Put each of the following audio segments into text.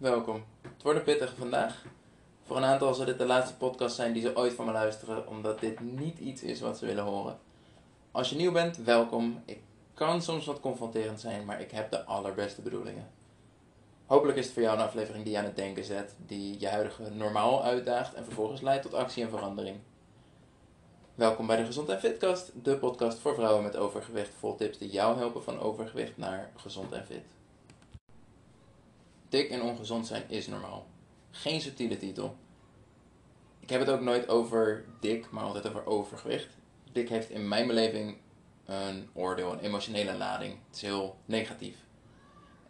welkom. Het wordt een pittige vandaag. Voor een aantal zal dit de laatste podcast zijn die ze ooit van me luisteren, omdat dit niet iets is wat ze willen horen. Als je nieuw bent, welkom. Ik kan soms wat confronterend zijn, maar ik heb de allerbeste bedoelingen. Hopelijk is het voor jou een aflevering die je aan het denken zet, die je huidige normaal uitdaagt en vervolgens leidt tot actie en verandering. Welkom bij de Gezond en Fitcast, de podcast voor vrouwen met overgewicht, vol tips die jou helpen van overgewicht naar gezond en fit. Dik en ongezond zijn is normaal. Geen subtiele titel. Ik heb het ook nooit over dik, maar altijd over overgewicht. Dik heeft in mijn beleving een oordeel, een emotionele lading. Het is heel negatief.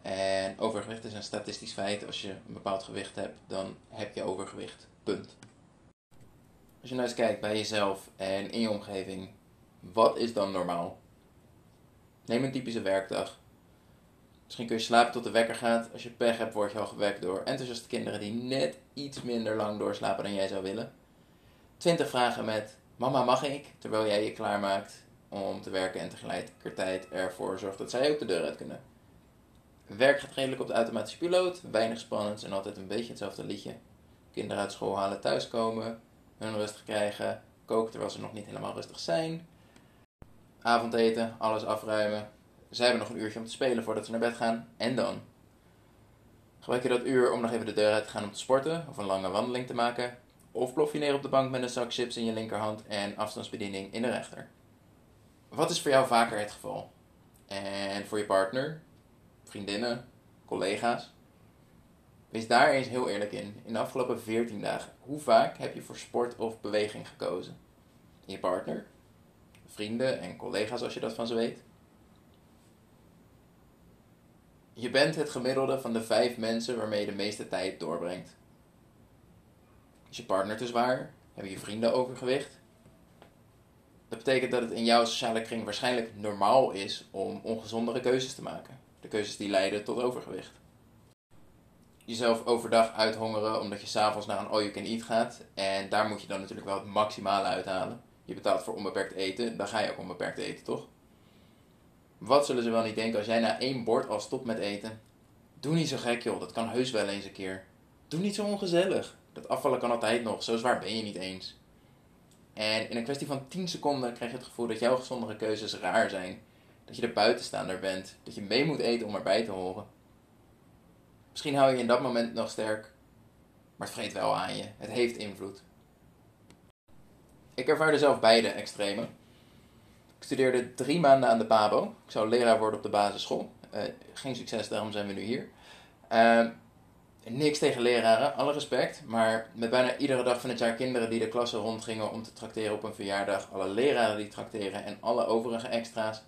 En overgewicht is een statistisch feit. Als je een bepaald gewicht hebt, dan heb je overgewicht. Punt. Als je nou eens kijkt bij jezelf en in je omgeving, wat is dan normaal? Neem een typische werkdag. Misschien kun je slapen tot de wekker gaat. Als je pech hebt, word je al gewekt door enthousiaste kinderen die net iets minder lang doorslapen dan jij zou willen. 20 vragen met: Mama, mag ik? Terwijl jij je klaarmaakt om te werken en tegelijkertijd ervoor zorgt dat zij ook de deur uit kunnen. Werk gaat redelijk op de automatische piloot, weinig spannend en altijd een beetje hetzelfde liedje. Kinderen uit school halen, thuiskomen, hun rustig krijgen, koken terwijl ze nog niet helemaal rustig zijn. Avondeten, alles afruimen. Zij hebben nog een uurtje om te spelen voordat ze naar bed gaan. En dan? Gebruik je dat uur om nog even de deur uit te gaan om te sporten of een lange wandeling te maken? Of plof je neer op de bank met een zak chips in je linkerhand en afstandsbediening in de rechter? Wat is voor jou vaker het geval? En voor je partner, vriendinnen, collega's? Wees daar eens heel eerlijk in. In de afgelopen 14 dagen, hoe vaak heb je voor sport of beweging gekozen? Je partner, vrienden en collega's als je dat van ze weet? Je bent het gemiddelde van de vijf mensen waarmee je de meeste tijd doorbrengt. Is je partner te zwaar? Hebben je vrienden overgewicht? Dat betekent dat het in jouw sociale kring waarschijnlijk normaal is om ongezondere keuzes te maken. De keuzes die leiden tot overgewicht. Jezelf overdag uithongeren omdat je s'avonds naar een all-you-can-eat gaat. En daar moet je dan natuurlijk wel het maximale uithalen. Je betaalt voor onbeperkt eten, dan ga je ook onbeperkt eten, toch? Wat zullen ze wel niet denken als jij na één bord al stopt met eten? Doe niet zo gek joh, dat kan heus wel eens een keer. Doe niet zo ongezellig. Dat afvallen kan altijd nog, zo zwaar ben je niet eens. En in een kwestie van 10 seconden krijg je het gevoel dat jouw gezondere keuzes raar zijn. Dat je de buitenstaander bent, dat je mee moet eten om erbij te horen. Misschien hou je in dat moment nog sterk, maar het vreet wel aan je. Het heeft invloed. Ik ervaarde zelf beide extremen. Ik studeerde drie maanden aan de PABO. Ik zou leraar worden op de basisschool. Uh, geen succes, daarom zijn we nu hier. Uh, niks tegen leraren, alle respect. Maar met bijna iedere dag van het jaar kinderen die de klasse rondgingen om te trakteren op een verjaardag. Alle leraren die trakteren en alle overige extra's.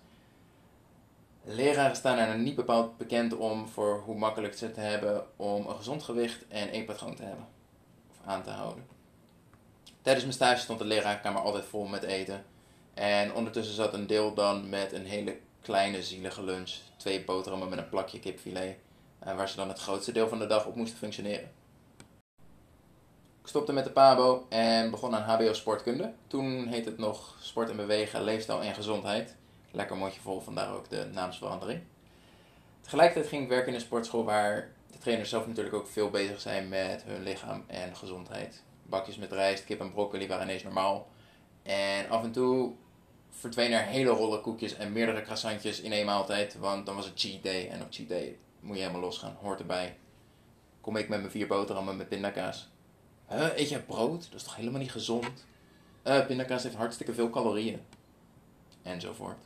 Leraren staan er niet bepaald bekend om voor hoe makkelijk ze het hebben om een gezond gewicht en één patroon te hebben. Of aan te houden. Tijdens mijn stage stond de leraarkamer altijd vol met eten. En ondertussen zat een deel dan met een hele kleine zielige lunch. Twee boterhammen met een plakje kipfilet. Uh, waar ze dan het grootste deel van de dag op moesten functioneren. Ik stopte met de PABO en begon aan HBO Sportkunde. Toen heette het nog Sport en Bewegen, Leefstijl en Gezondheid. Lekker mondje vol, vandaar ook de naamsverandering. Tegelijkertijd ging ik werken in een sportschool waar de trainers zelf natuurlijk ook veel bezig zijn met hun lichaam en gezondheid. Bakjes met rijst, kip en broccoli waren ineens normaal. En af en toe verdwenen er hele rollen koekjes en meerdere croissantjes in één maaltijd. Want dan was het cheat day. En op cheat day moet je helemaal losgaan. Hoort erbij. Kom ik met mijn vier boterhammen met pindakaas. Huh, eet jij brood? Dat is toch helemaal niet gezond? Uh, pindakaas heeft hartstikke veel calorieën. Enzovoort.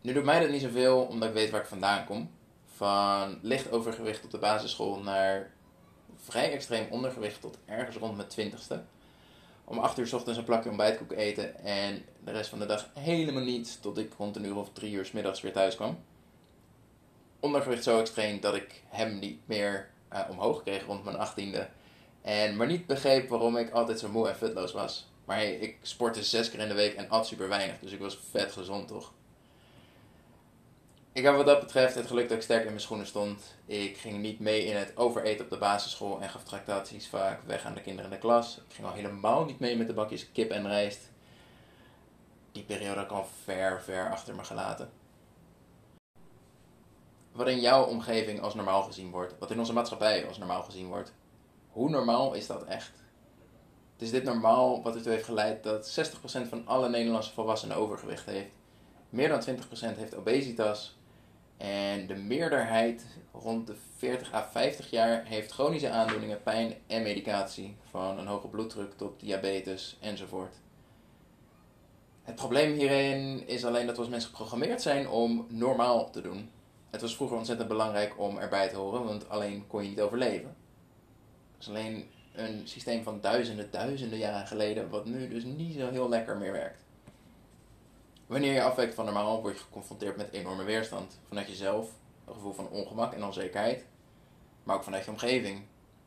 Nu doet mij dat niet zoveel, omdat ik weet waar ik vandaan kom. Van licht overgewicht op de basisschool naar vrij extreem ondergewicht tot ergens rond mijn twintigste om 8 uur s ochtends een plakje ontbijtkoek eten en de rest van de dag helemaal niets tot ik rond een uur of drie uur s middags weer thuis kwam. Ondergewicht zo extreem dat ik hem niet meer uh, omhoog kreeg rond mijn achttiende. En maar niet begreep waarom ik altijd zo moe en fitloos was. Maar ik sportte zes keer in de week en at super weinig, dus ik was vet gezond toch. Ik had wat dat betreft het geluk dat ik sterk in mijn schoenen stond. Ik ging niet mee in het overeten op de basisschool en gaf tractaties vaak weg aan de kinderen in de klas. Ik ging al helemaal niet mee met de bakjes kip en rijst. Die periode al ver, ver achter me gelaten. wat in jouw omgeving als normaal gezien wordt, wat in onze maatschappij als normaal gezien wordt. Hoe normaal is dat echt? Is dit normaal wat ertoe heeft geleid dat 60% van alle Nederlandse volwassenen overgewicht heeft. Meer dan 20% heeft obesitas. En de meerderheid rond de 40 à 50 jaar heeft chronische aandoeningen, pijn en medicatie. Van een hoge bloeddruk tot diabetes enzovoort. Het probleem hierin is alleen dat we als mensen geprogrammeerd zijn om normaal te doen. Het was vroeger ontzettend belangrijk om erbij te horen, want alleen kon je niet overleven. Het is alleen een systeem van duizenden, duizenden jaren geleden, wat nu dus niet zo heel lekker meer werkt. Wanneer je afwijkt van normaal, word je geconfronteerd met enorme weerstand. Vanuit jezelf, een gevoel van ongemak en onzekerheid, maar ook vanuit je omgeving.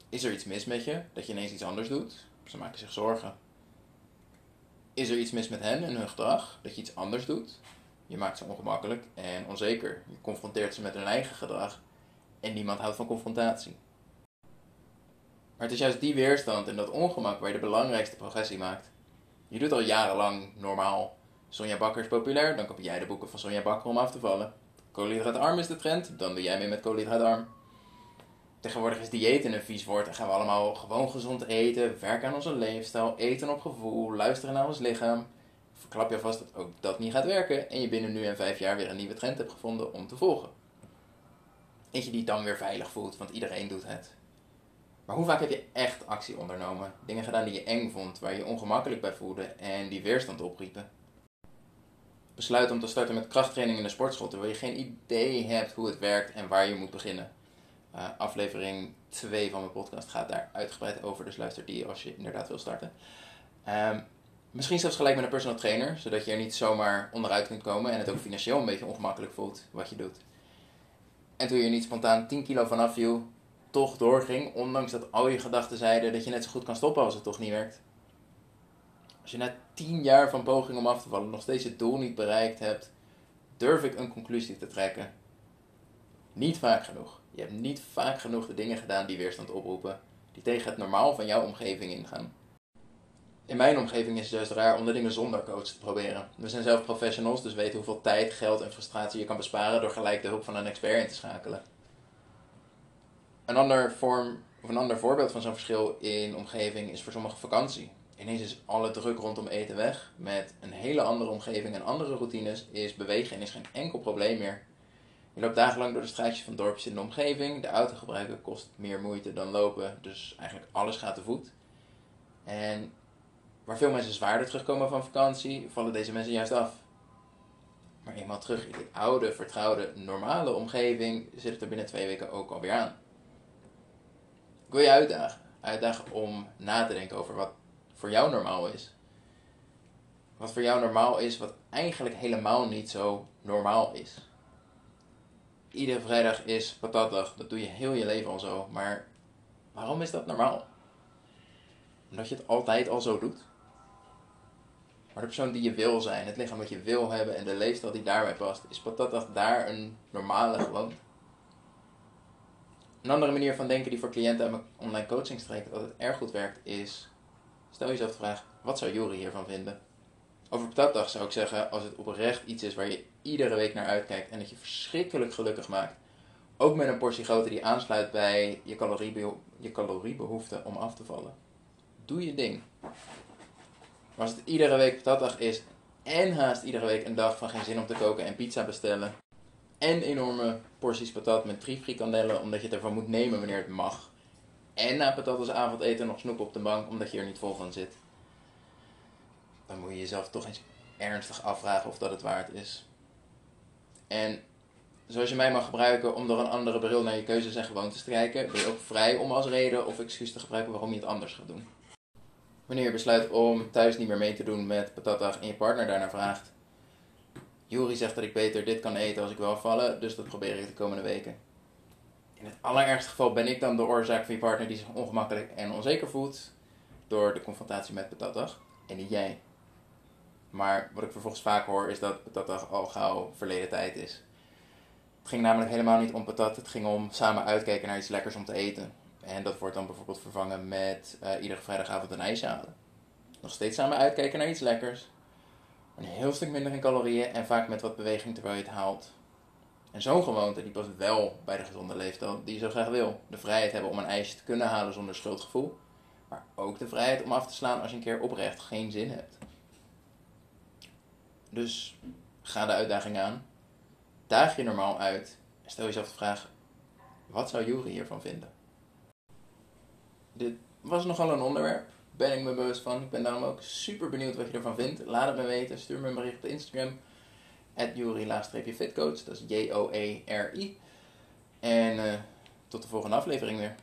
Is er iets mis met je, dat je ineens iets anders doet? Ze maken zich zorgen. Is er iets mis met hen en hun gedrag, dat je iets anders doet? Je maakt ze ongemakkelijk en onzeker. Je confronteert ze met hun eigen gedrag en niemand houdt van confrontatie. Maar het is juist die weerstand en dat ongemak waar je de belangrijkste progressie maakt. Je doet al jarenlang normaal. Sonja Bakker is populair, dan koop jij de boeken van Sonja Bakker om af te vallen. Koolhydraatarm is de trend, dan doe jij mee met koolhydraatarm. Tegenwoordig is dieet een vies woord en gaan we allemaal gewoon gezond eten, werken aan onze leefstijl, eten op gevoel, luisteren naar ons lichaam. Verklap je vast dat ook dat niet gaat werken en je binnen nu en vijf jaar weer een nieuwe trend hebt gevonden om te volgen. Eentje die dan weer veilig voelt, want iedereen doet het. Maar hoe vaak heb je echt actie ondernomen? Dingen gedaan die je eng vond, waar je ongemakkelijk bij voelde en die weerstand opriepen? Besluit om te starten met krachttraining in de sportschool terwijl je geen idee hebt hoe het werkt en waar je moet beginnen. Uh, aflevering 2 van mijn podcast gaat daar uitgebreid over, dus luister die als je inderdaad wil starten. Um, misschien zelfs gelijk met een personal trainer, zodat je er niet zomaar onderuit kunt komen en het ook financieel een beetje ongemakkelijk voelt wat je doet. En toen je niet spontaan 10 kilo vanaf viel, toch doorging, ondanks dat al je gedachten zeiden dat je net zo goed kan stoppen als het toch niet werkt. Als je na 10 jaar van poging om af te vallen nog steeds het doel niet bereikt hebt, durf ik een conclusie te trekken. Niet vaak genoeg. Je hebt niet vaak genoeg de dingen gedaan die weerstand oproepen, die tegen het normaal van jouw omgeving ingaan. In mijn omgeving is het juist raar om de dingen zonder coach te proberen. We zijn zelf professionals, dus weten hoeveel tijd, geld en frustratie je kan besparen door gelijk de hulp van een expert in te schakelen. Een ander, vorm, of een ander voorbeeld van zo'n verschil in omgeving is voor sommige vakantie. Ineens is alle druk rondom eten weg. Met een hele andere omgeving en andere routines is bewegen en is geen enkel probleem meer. Je loopt dagenlang door de straatjes van dorpjes in de omgeving. De auto gebruiken kost meer moeite dan lopen, dus eigenlijk alles gaat te voet. En waar veel mensen zwaarder terugkomen van vakantie, vallen deze mensen juist af. Maar eenmaal terug in die oude, vertrouwde, normale omgeving zit het er binnen twee weken ook alweer aan. Ik wil je uitdagen. Uitdagen om na te denken over wat voor jou normaal is. Wat voor jou normaal is, wat eigenlijk helemaal niet zo normaal is. Iedere vrijdag is patatdag, dat doe je heel je leven al zo, maar waarom is dat normaal? Omdat je het altijd al zo doet? Maar de persoon die je wil zijn, het lichaam wat je wil hebben en de leefstijl die daarbij past, is patatdag daar een normale gewoonte? Een andere manier van denken die voor cliënten uit mijn online coachingstraject altijd erg goed werkt, is stel jezelf de vraag, wat zou Jori hiervan vinden? Over patatdag zou ik zeggen, als het oprecht iets is waar je iedere week naar uitkijkt en dat je verschrikkelijk gelukkig maakt, ook met een portie grootte die aansluit bij je, caloriebeho je caloriebehoefte om af te vallen. Doe je ding. Maar als het iedere week patatdag is en haast iedere week een dag van geen zin om te koken en pizza bestellen, en enorme porties patat met drie frikandellen omdat je het ervan moet nemen wanneer het mag. En na patat als avondeten nog snoep op de bank omdat je er niet vol van zit. Dan moet je jezelf toch eens ernstig afvragen of dat het waard is. En zoals je mij mag gebruiken om door een andere bril naar je keuzes en gewoontes te kijken, ben je ook vrij om als reden of excuus te gebruiken waarom je het anders gaat doen. Wanneer je besluit om thuis niet meer mee te doen met patatdag en je partner daarna vraagt, Juri zegt dat ik beter dit kan eten als ik wil vallen, dus dat probeer ik de komende weken. In het allerergste geval ben ik dan de oorzaak van je partner die zich ongemakkelijk en onzeker voelt door de confrontatie met patatdag en niet jij. Maar wat ik vervolgens vaak hoor is dat patatdag al gauw verleden tijd is. Het ging namelijk helemaal niet om patat, het ging om samen uitkijken naar iets lekkers om te eten. En dat wordt dan bijvoorbeeld vervangen met uh, iedere vrijdagavond een ijsje halen. Nog steeds samen uitkijken naar iets lekkers, een heel stuk minder in calorieën en vaak met wat beweging terwijl je het haalt. En zo'n gewoonte die past wel bij de gezonde leefstijl die je zo graag wil. De vrijheid hebben om een ijsje te kunnen halen zonder schuldgevoel. Maar ook de vrijheid om af te slaan als je een keer oprecht geen zin hebt. Dus ga de uitdaging aan. Daag je normaal uit. En stel jezelf de vraag: wat zou Jury hiervan vinden? Dit was nogal een onderwerp. Ben ik me bewust van. Ik ben daarom ook super benieuwd wat je ervan vindt. Laat het me weten. Stuur me een bericht op Instagram. At Jury-fitcoach. Dat is J-O-E-R-I. En uh, tot de volgende aflevering weer.